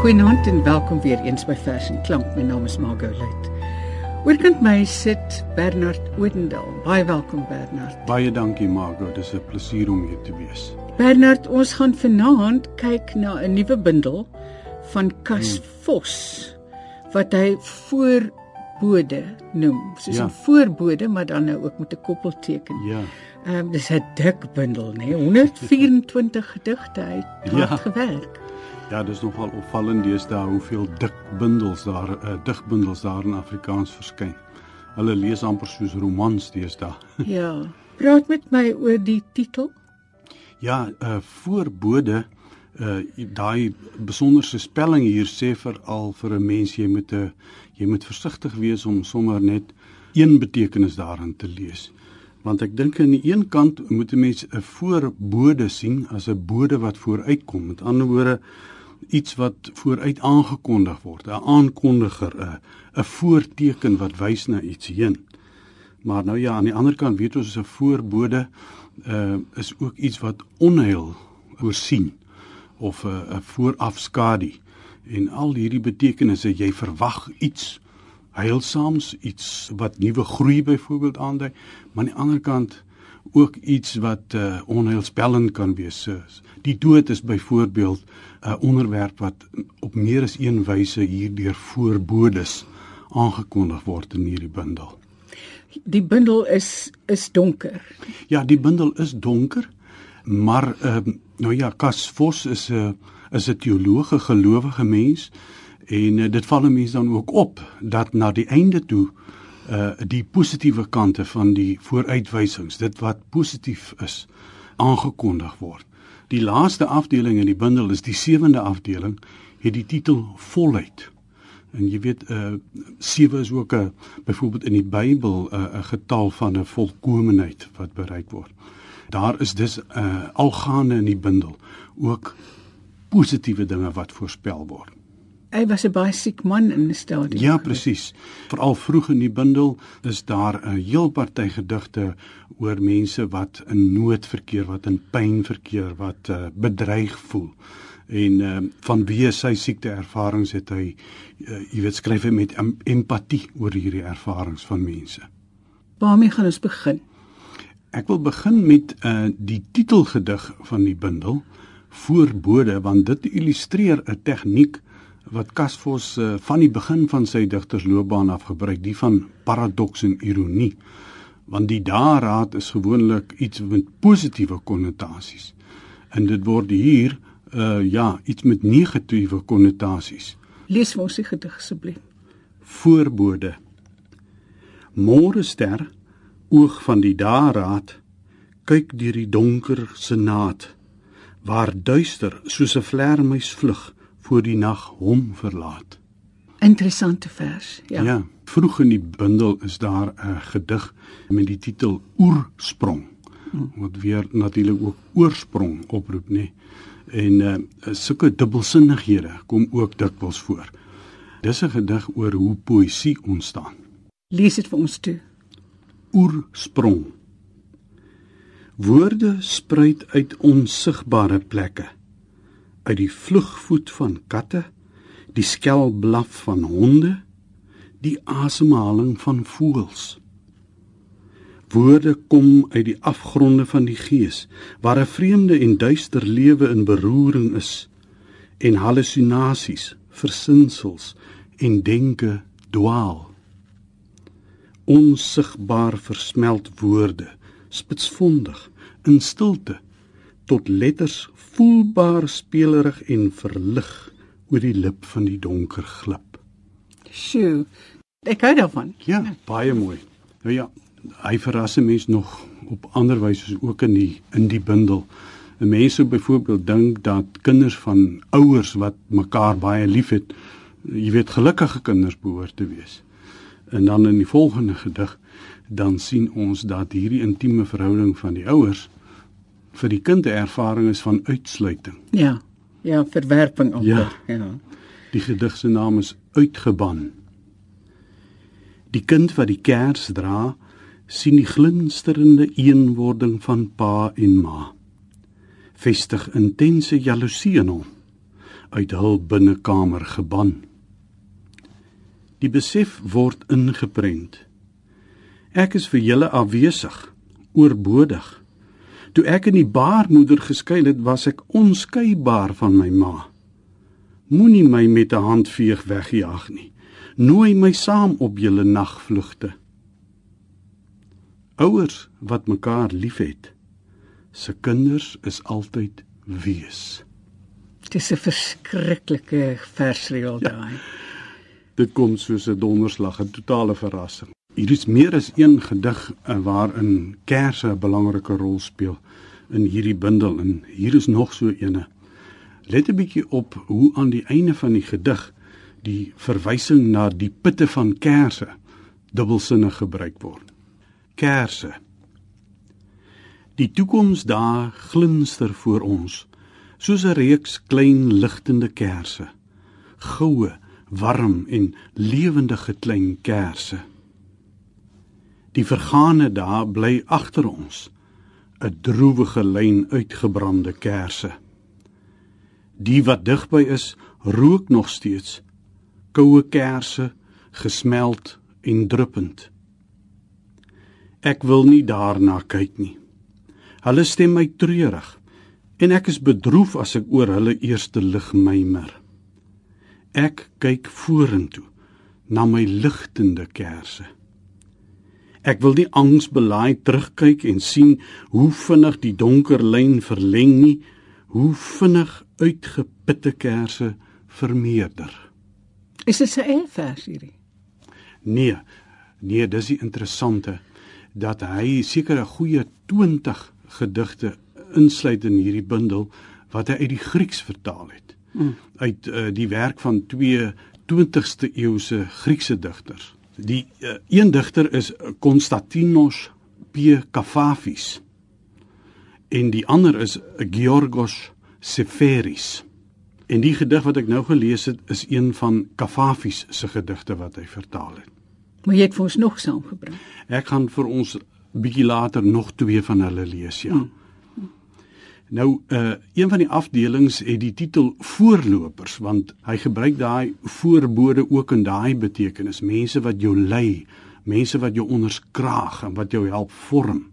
Goeienaand en welkom weer eens by Vers en Klank. My naam is Margot Luit. Oorkant my sit Bernard Odendaal. Baie welkom Bernard. Baie dankie Margot. Dis 'n plesier om hier te wees. Bernard, ons gaan vanaand kyk na 'n nuwe bundel van Cas hmm. Vos wat hy voorbode noem. Soos 'n ja. voorbode, maar dan nou ook met 'n koppelteken. Ja. Ehm um, dis 'n dik bundel, né? Nee? 124 gedigte het ja. gewerk. Ja, dis nogal opvallend deesdae hoeveel dik bundels daar uh, digbundels daar in Afrikaans verskyn. Hulle lees amper soos romans deesdae. Ja. Praat met my oor die titel. Ja, uh voorbode uh daai besonderse spelling hier sê vir al vir 'n mens jy moet 'n jy moet versigtig wees om sommer net een betekenis daarin te lees. Want ek dink aan die een kant moet 'n mens 'n voorbode sien as 'n bode wat vooruitkom. Met ander woorde iets wat vooruit aangekondig word, 'n aankondiger, 'n 'n voorteken wat wys na iets heen. Maar nou ja, aan die ander kant weet ons is 'n voorbode uh is ook iets wat onheil voorsien of 'n uh, 'n voorafskadu. En al hierdie betekenisse, jy verwag iets heilsaams, iets wat nuwe groei byvoorbeeld aandui, maar aan die ander kant ook iets wat uh, onheilspellend kan wees. Die dood is byvoorbeeld 'n onderwerp wat op meer as een wyse hierdeur voorbodes aangekondig word in hierdie bundel. Die bundel is is donker. Ja, die bundel is donker, maar ehm uh, nou ja, Cas Vos is 'n uh, is 'n teoloog, 'n gelowige mens en uh, dit val mense dan ook op dat na die einde toe uh die positiewe kante van die vooruitwysings, dit wat positief is, aangekondig word. Die laaste afdeling in die bundel is die sewende afdeling, het die titel Volheid. En jy weet uh 7 is ook 'n byvoorbeeld in die Bybel 'n uh, 'n getal van 'n volkomeenheid wat bereik word. Daar is dus uh algaande in die bundel ook positiewe dinge wat voorspel word. Hy was 'n baie siek man in die stadium. Ja, presies. Veral vroeg in die bundel is daar 'n heel party gedigte oor mense wat in nood verkeer, wat in pyn verkeer, wat uh, bedreig voel. En uh, van wie sy siekte ervarings het hy uh, jy weet skryf hy met empatie oor hierdie ervarings van mense. Waarmee gaan ons begin? Ek wil begin met uh, die titelgedig van die bundel Voorbode want dit illustreer 'n tegniek wat Casvos uh, van die begin van sy digtersloopbaan af gebruik, die van paradoks en ironie. Want die daaraad is gewoonlik iets met positiewe konnotasies. En dit word hier uh ja, iets met negatiewe konnotasies. Lees vir ons die gedig asseblief. Voorbode. Môre ster, oog van die daaraad, kyk deur die donker senaat waar duister soos 'n vlermuis vlug voor die nag hom verlaat. Interessante vers, ja. Ja, vroeg in die bundel is daar 'n gedig met die titel Oorsprong wat weer natuurlik ook oorsprong oproep, nê. En uh sulke dubbelsinnighede kom ook dikwels voor. Dis 'n gedig oor hoe poësie ontstaan. Lees dit vir ons toe. Oorsprong. Woorde spruit uit onsigbare plekke uit die vlugvoet van katte, die skel blaf van honde, die asemhaling van voëls. Woorde kom uit die afgronde van die gees, waar 'n vreemde en duister lewe in beroering is en hallusinasies, versinsels en denke dwaal. Onsigbaar versmelt woorde, spitsvondig in stilte tot letters voelbaar spelerig en verlig oor die lip van die donker glip. Sjoe. Ek hou daarvan. Ja, baie mooi. Nou ja, hy verras mense nog op ander wyse ook in die in die bundel. Mense byvoorbeeld dink dat kinders van ouers wat mekaar baie liefhet, jy weet gelukkige kinders behoort te wees. En dan in die volgende gedig dan sien ons dat hierdie intieme verhouding van die ouers vir die kind 'n ervaring is van uitsluiting. Ja. Ja, verwerping ook. Ja. ja. Die gedig se naam is Uitgeban. Die kind wat die kers dra, sien die glinsterende eenwording van pa en ma. Vestig intense jaloesie in hom uit hul binnekamer geban. Die besef word ingeprent. Ek is vir julle afwesig, oorbodig. Toe ek in die baarmoeder geskuil het, was ek onskeibaar van my ma. Moenie my met 'n handveeg wegjaag nie. Nooi my saam op julle nagvlugte ouers wat mekaar liefhet se kinders is altyd wees Dis 'n verskriklike versreël ja. Dit kom soos 'n donderslag, 'n totale verrassing. Hier is meer as een gedig eh, waarin kerse 'n belangrike rol speel in hierdie bundel en hier is nog so eene. Let 'n bietjie op hoe aan die einde van die gedig die verwysing na die pitte van kerse dubbelsinnig gebruik word kersse. Die toekoms daar glinster voor ons, soos 'n reeks klein ligtende kersse. Goue, warm en lewendige klein kersse. Die vergane daar bly agter ons, 'n droewige lyn uitgebrande kersse. Die wat digby is, rook nog steeds koue kersse, gesmeld en druppend. Ek wil nie daarna kyk nie. Hulle stem my treurig en ek is bedroef as ek oor hulle eerste lig mymer. Ek kyk vorentoe na my ligtende kersse. Ek wil nie angsbelaai terugkyk en sien hoe vinnig die donker lyn verleng nie, hoe vinnig uitgeputte kersse vermeerder. Is dit 'n vers hierdie? Nee, nee, dis die interessante dat hy seker 'n goeie 20 gedigte insluit in hierdie bundel wat hy uit die Grieks vertaal het. Mm. Uit uh, die werk van twee 20ste eeuse Griekse digters. Die uh, een digter is Konstantinos P. Kafafis en die ander is Georgos Seferis. En die gedig wat ek nou gelees het is een van Kafafis se gedigte wat hy vertaal het. Maar jy het vir ons nog saamgebring. Ek gaan vir ons bietjie later nog twee van hulle lees, ja. Hmm. Nou uh een van die afdelings het die titel voorlopers want hy gebruik daai voorbode ook in daai betekenis mense wat jou lei, mense wat jou onderskraag en wat jou help vorm.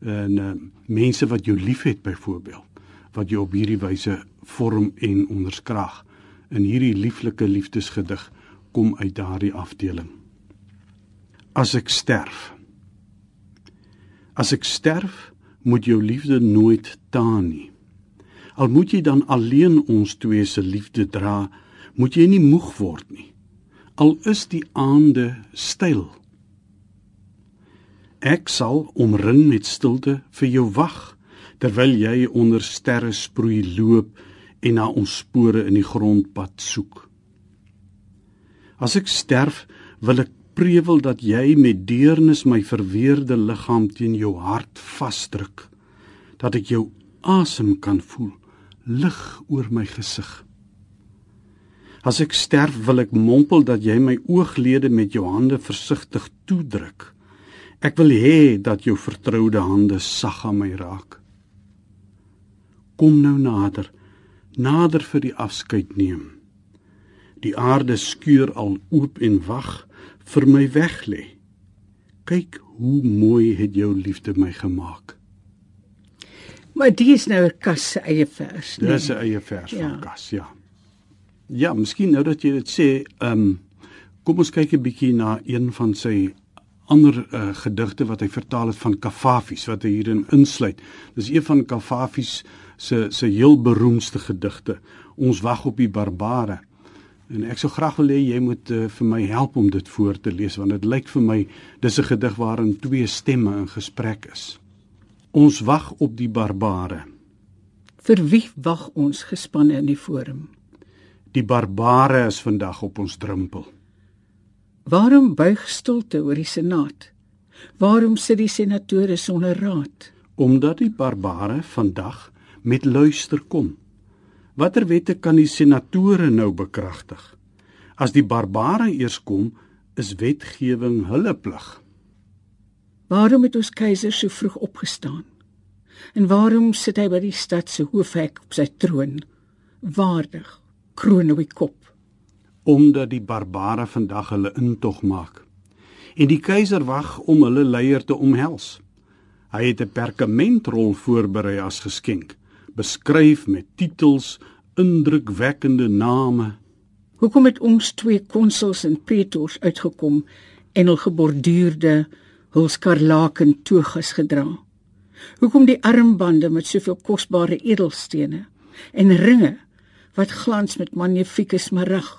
En uh mense wat jou liefhet byvoorbeeld wat jou op hierdie wyse vorm en onderskraag. In hierdie lieflike liefdesgedig kom uit daardie afdeling as ek sterf. As ek sterf, moet jou liefde nooit taan nie. Al moet jy dan alleen ons twee se liefde dra, moet jy nie moeg word nie. Al is die aande styl. Ek sal omring met stilte vir jou wag terwyl jy onder sterre sproei loop en na ons spore in die grondpad soek. As ek sterf, wil ek prewel dat jy met deernis my verweerde liggaam teen jou hart vasdruk dat ek jou asem kan voel lig oor my gesig. As ek sterf wil ek mompel dat jy my ooglede met jou hande versigtig toedruk. Ek wil hê dat jou vertroude hande sag aan my raak. Kom nou nader nader vir die afskeid neem. Die aarde skeur al oop en wag vir my weg lê. Kyk hoe mooi het jou liefde my gemaak. Maar dit is nou 'n kas se eie vers, nee. Dis 'n eie vers ja. van kas, ja. Ja, miskien nou dat jy dit sê, ehm um, kom ons kyk 'n bietjie na een van sy ander uh, gedigte wat hy vertaal het van Kafafis wat hy hierin insluit. Dis een van Kafafis se se heel beroemdste gedigte. Ons wag op die barbare. En ek sou graag wil hê jy moet uh, vir my help om dit voor te lees want dit lyk vir my dis 'n gedig waarin twee stemme in gesprek is. Ons wag op die barbare. Vir wie wag ons gespanne in die forum? Die barbare is vandag op ons drempel. Waarom buig stilte oor die senaat? Waarom sit die senatore sonder raad? Omdat die barbare vandag met luister kom. Watter wette kan die senatore nou bekragtig? As die barbare eers kom, is wetgewing hulle plig. Waarom het ons keiser so vroeg opgestaan? En waarom sit hy by die stad se hoofhek op sy troon, waardig, kroon op die kop? Omdat die barbare vandag hulle intog maak. En die keiser wag om hulle leier te omhels. Hy het 'n perkamentrol voorberei as geskenk, beskryf met titels, indrukwekkende name. Hoekom het ons twee konsuls en pretors uitgekom en hul geborduurde hul skarlaken togas gedra? Hoekom die armbande met soveel kosbare edelstene en ringe wat glans met magnifieke smarag?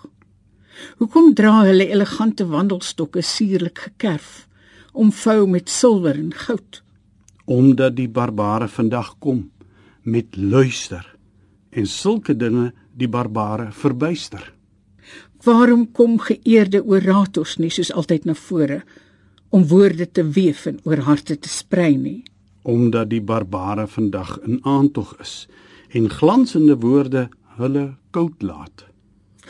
Hoekom dra hulle elegante wandelstokke sierlik gekerf, omvou met silwer en goud? Omdat die barbare vandag kom met luister en sulke dinge die barbare verbuister. Waarom kom geëerde orators nie soos altyd na vore om woorde te weef en oor harte te sprei nie? omdat die barbare vandag in aantog is en glansende woorde hulle koud laat.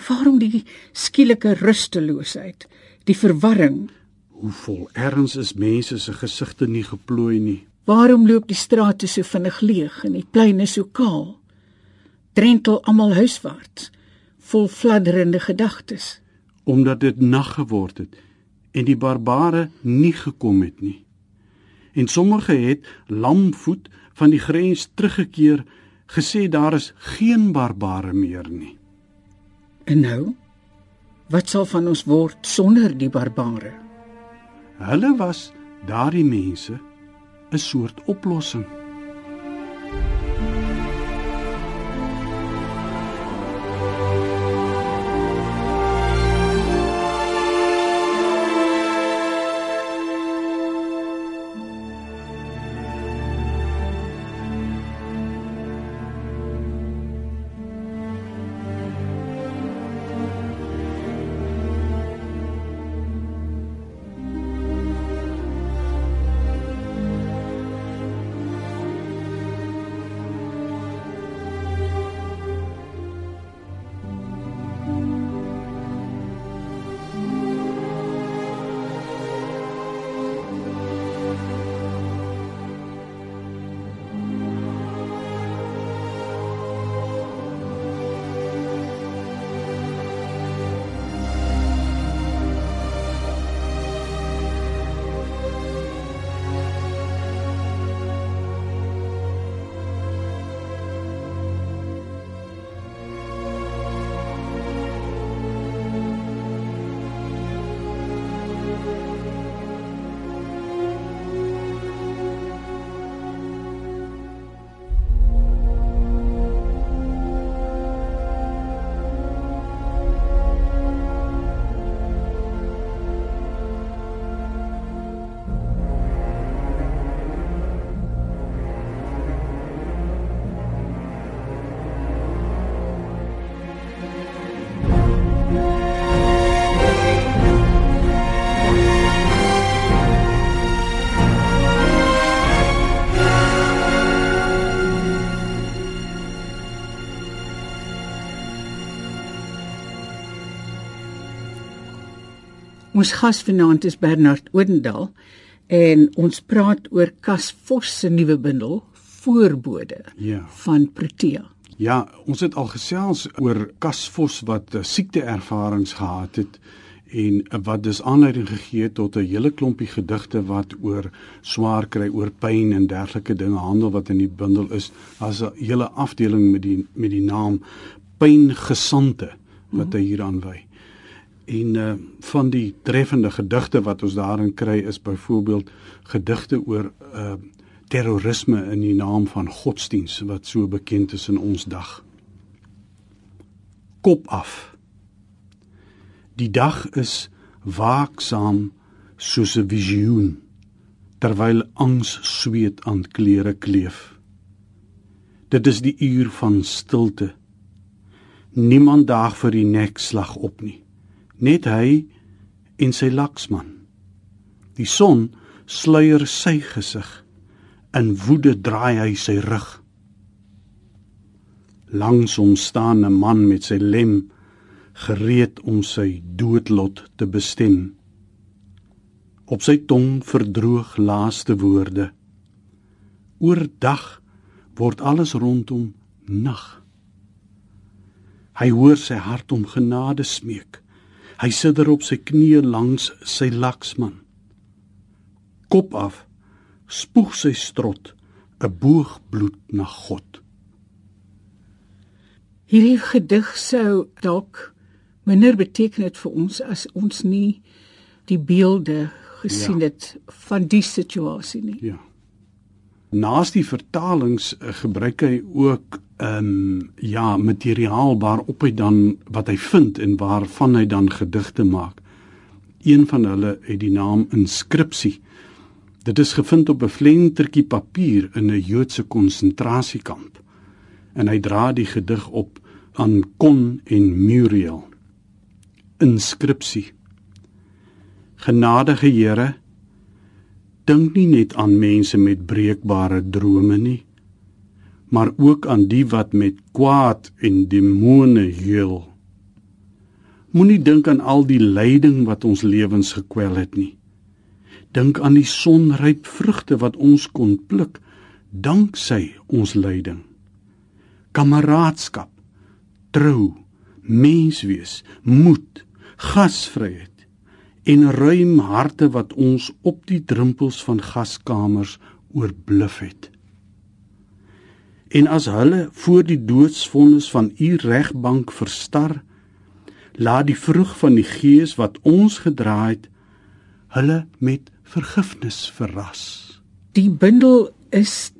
Waarom die skielike rusteloosheid, die verwarring? Hoe vol erns is mense se gesigte nie geplooi nie. Waarom loop die strate so vinnig leeg en die pleine so kaal? Drentel almal huiswaarts, vol fladderende gedagtes. Omdat dit nag geword het en die barbare nie gekom het nie en sommige het lamvoet van die grens teruggekeer gesê daar is geen barbare meer nie. En nou wat sal van ons word sonder die barbare? Hulle was daardie mense 'n soort oplossing. Ons gas vanaand is Bernard Odendaal en ons praat oor Cas Vos se nuwe bundel Voorbode Ja. van Protea. Ja, ons het al gesels oor Cas Vos wat uh, siekteervarings gehad het en uh, wat dus aanleiding gegee het tot 'n hele klompie gedigte wat oor swaar kry, oor pyn en dergelike dinge handel wat in die bundel is as 'n hele afdeling met die met die naam Pyngesante wat hy hieraan wy. En uh, van die treffende gedigte wat ons daarin kry is byvoorbeeld gedigte oor uh, terrorisme in die naam van godsdiens wat so bekend is in ons dag. Kop af. Die dag is waaksaam soos 'n visioen terwyl angs sweet aan klere kleef. Dit is die uur van stilte. Niemand daag vir die nekslag op nie net hy en sy laksman. Die son sluier sy gesig. In woede draai hy sy rug. Langs hom staan 'n man met sy lem gereed om sy doodlot te bestem. Op sy tong verdroog laaste woorde. Oordag word alles rondom nag. Hy hoor sy hart om genade smeek. Hy sidder op sy knieë langs sy laksman. Kop af spoeg sy strot 'n boog bloed na God. Hierdie gedig sou dalk minder beteken het vir ons as ons nie die beelde gesien ja. het van die situasie nie. Ja. Naas die vertalings uh, gebruik hy ook ehm um, ja, materiaal waarop hy dan wat hy vind en waarvan hy dan gedigte maak. Een van hulle het die naam inskripsie. Dit is gevind op 'n flentertjie papier in 'n Joodse konsentrasiekamp. En hy dra die gedig op aan Kon en Muriel inskripsie. Genadige Here, dink nie net aan mense met breekbare drome nie, maar ook aan die wat met kwaad en demone heel. Moenie dink aan al die lyding wat ons lewens gekwel het nie. Dink aan die sonryp vrugte wat ons kon pluk danksy ons lyding. Kameraadskap, trou, menswees, moed, gasvryheid en ruim harte wat ons op die drempels van gaskamers oorbluf het. En as hulle voor die doodsvonnis van u regbank verstar, laat die vrug van die gees wat ons gedra het, hulle met vergifnis verras. Die bindel is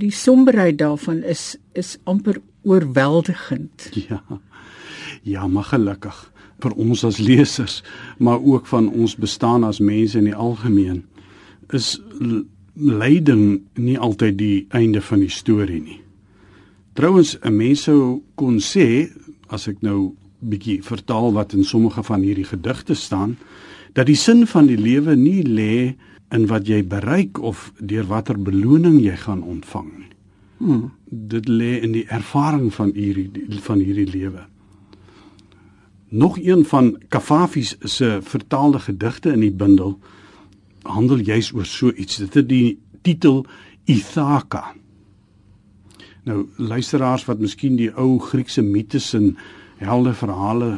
die somberheid daarvan is is amper oorweldigend. Ja. Ja, maar gelukkig vir ons as lesers, maar ook van ons bestaan as mense in die algemeen is lyding nie altyd die einde van die storie nie. Trouwens, 'n mens sou kon sê as ek nou bietjie vertaal wat in sommige van hierdie gedigte staan, dat die sin van die lewe nie lê in wat jy bereik of deur watter beloning jy gaan ontvang nie. Hmm. Dit lê in die ervaring van hierdie van hierdie lewe. Nog een van Kafafis se vertaalde gedigte in die bundel handel juis oor so iets. Dit het die titel Ithaka. Nou luisteraars wat miskien die ou Griekse mites en helde verhale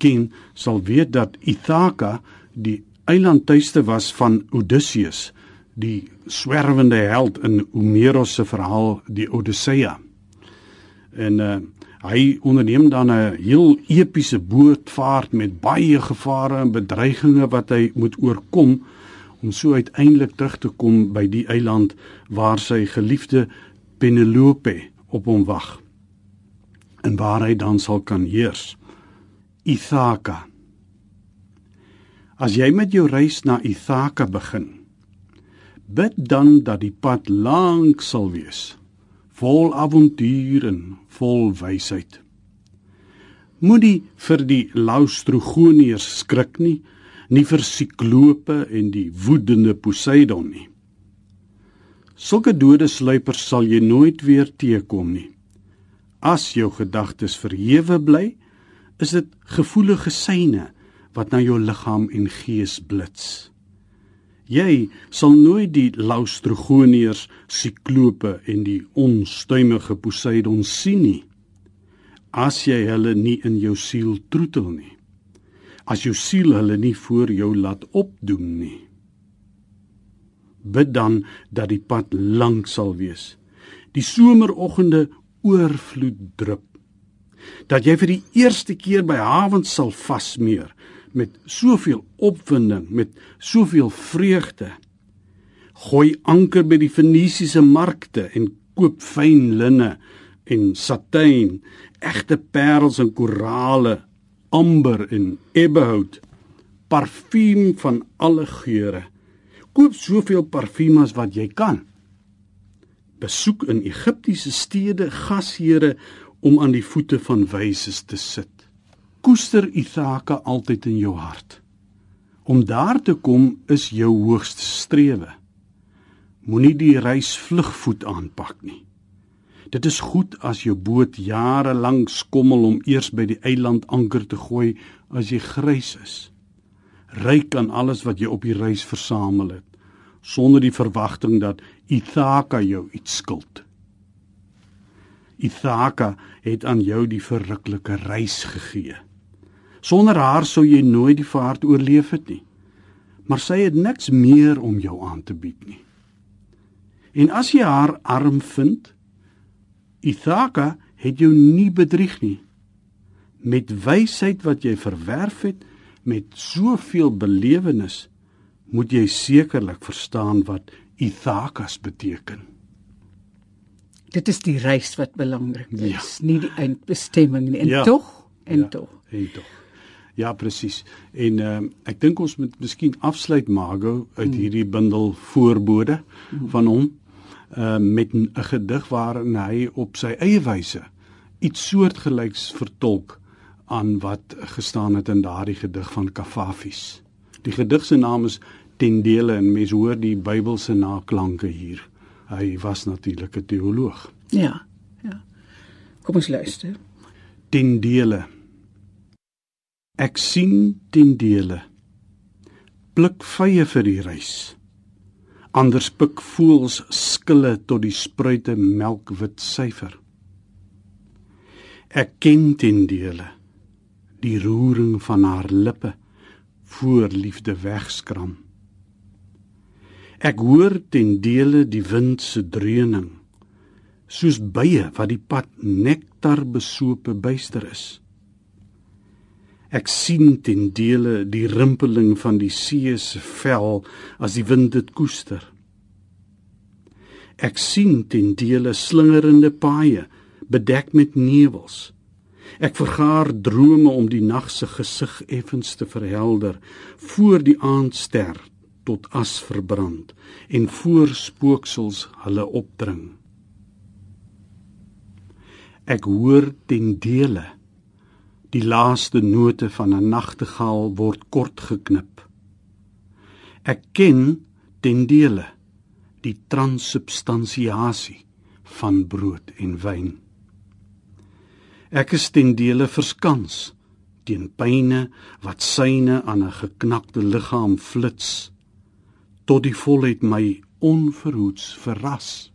ken, sal weet dat Ithaka die eilandtuiste was van Odysseus, die swerwende held in Homerus se verhaal die Odyssea. En uh Hy onderneem dan 'n heel epiese bootvaart met baie gevare en bedreigings wat hy moet oorkom om so uiteindelik terug te kom by die eiland waar sy geliefde Penelope op hom wag en waar hy dan sal kan heers. Ithaka. As jy met jou reis na Ithaka begin, bid dan dat die pad lank sal wees vol avontuur en vol wysheid. Moenie vir die laustrogoniërs skrik nie, nie vir siklope en die woedende Poseidon nie. Sulke dode sluipers sal jy nooit weer teekom nie. As jou gedagtes verhewe bly, is dit gevoelige syne wat na jou liggaam en gees blits. Jy sal nooit die laustrogoniërs, siklope en die onstuimige Poseidon sien nie as jy hulle nie in jou siel troetel nie. As jou siel hulle nie voor jou laat opdoem nie. Bid dan dat die pad lank sal wees. Die someroggende oorvloed drup. Dat jy vir die eerste keer by hawens sal vasmeer met soveel opwinding, met soveel vreugde. Gooi anker by die Fenisiese markte en koop fyn linne en satijn, egte parels en korale, amber en ebbehout, parfuum van alle geure. Koop soveel parfuum as wat jy kan. Besoek in Egiptiese stede gasheere om aan die voete van wyses te sit koester Ithaka altyd in jou hart. Om daar te kom is jou hoogste strewe. Moenie die reis vlugvoet aanpak nie. Dit is goed as jou boot jare lank skommel om eers by die eiland anker te gooi as jy grys is. Ryk aan alles wat jy op die reis versamel het sonder die verwagting dat Ithaka jou iets skuld. Ithaka het aan jou die verruklike reis gegee. Sonder haar sou jy nooit die vaart oorleef het nie. Maar sy het niks meer om jou aan te bied nie. En as jy haar arm vind, Ithaka het jou nie bedrieg nie. Met wysheid wat jy verwerf het, met soveel belewenis, moet jy sekerlik verstaan wat Ithakas beteken. Dit is die reis wat belangrik is, Ja. nie die eindbestemming nie. En Ja. tog, en ja, tog. En tog. Ja, presies. En ehm uh, ek dink ons moet miskien afsluit Mago uit Hmm. hierdie bundel voorbode van hom uh met 'n gedig waarin hy op sy eie wyse iets soortgelyks vertolk aan wat gestaan het in daardie gedig van Kafafis. Die gedig se naam is Tendele en mens hoor die Bybelse naklanke hier. Hy was natuurlik 'n teoloog. Ja, ja. Kom ons luister. ten dele. Ek sien ten dele. Pluk vye vir die reis. Anders pik voels skille tot die spruite melkwit syfer. Ek ken ten dele die roering van haar lippe voor liefde wegskram. Ek hoor ten dele die wind se dreuning soos bye wat die pad nektar besope byster is. Ek sien ten dele die rimpeling van die see se vel as die wind dit koester. Ek sien ten dele slingerende paaie bedek met nevels. Ek vergaar drome om die nag se gesig effens te verhelder voor die aandster tot as verbrand en voor spooksels hulle opdring. Ek hoor ten dele die laaste note van 'n nagtegaal word kort geknip. Ek ken ten dele die transubstansiasie van brood en wyn. Ek is ten dele verskans teen pyne wat syne aan 'n geknakte liggaam flits tot die volheid my onverhoeds verras.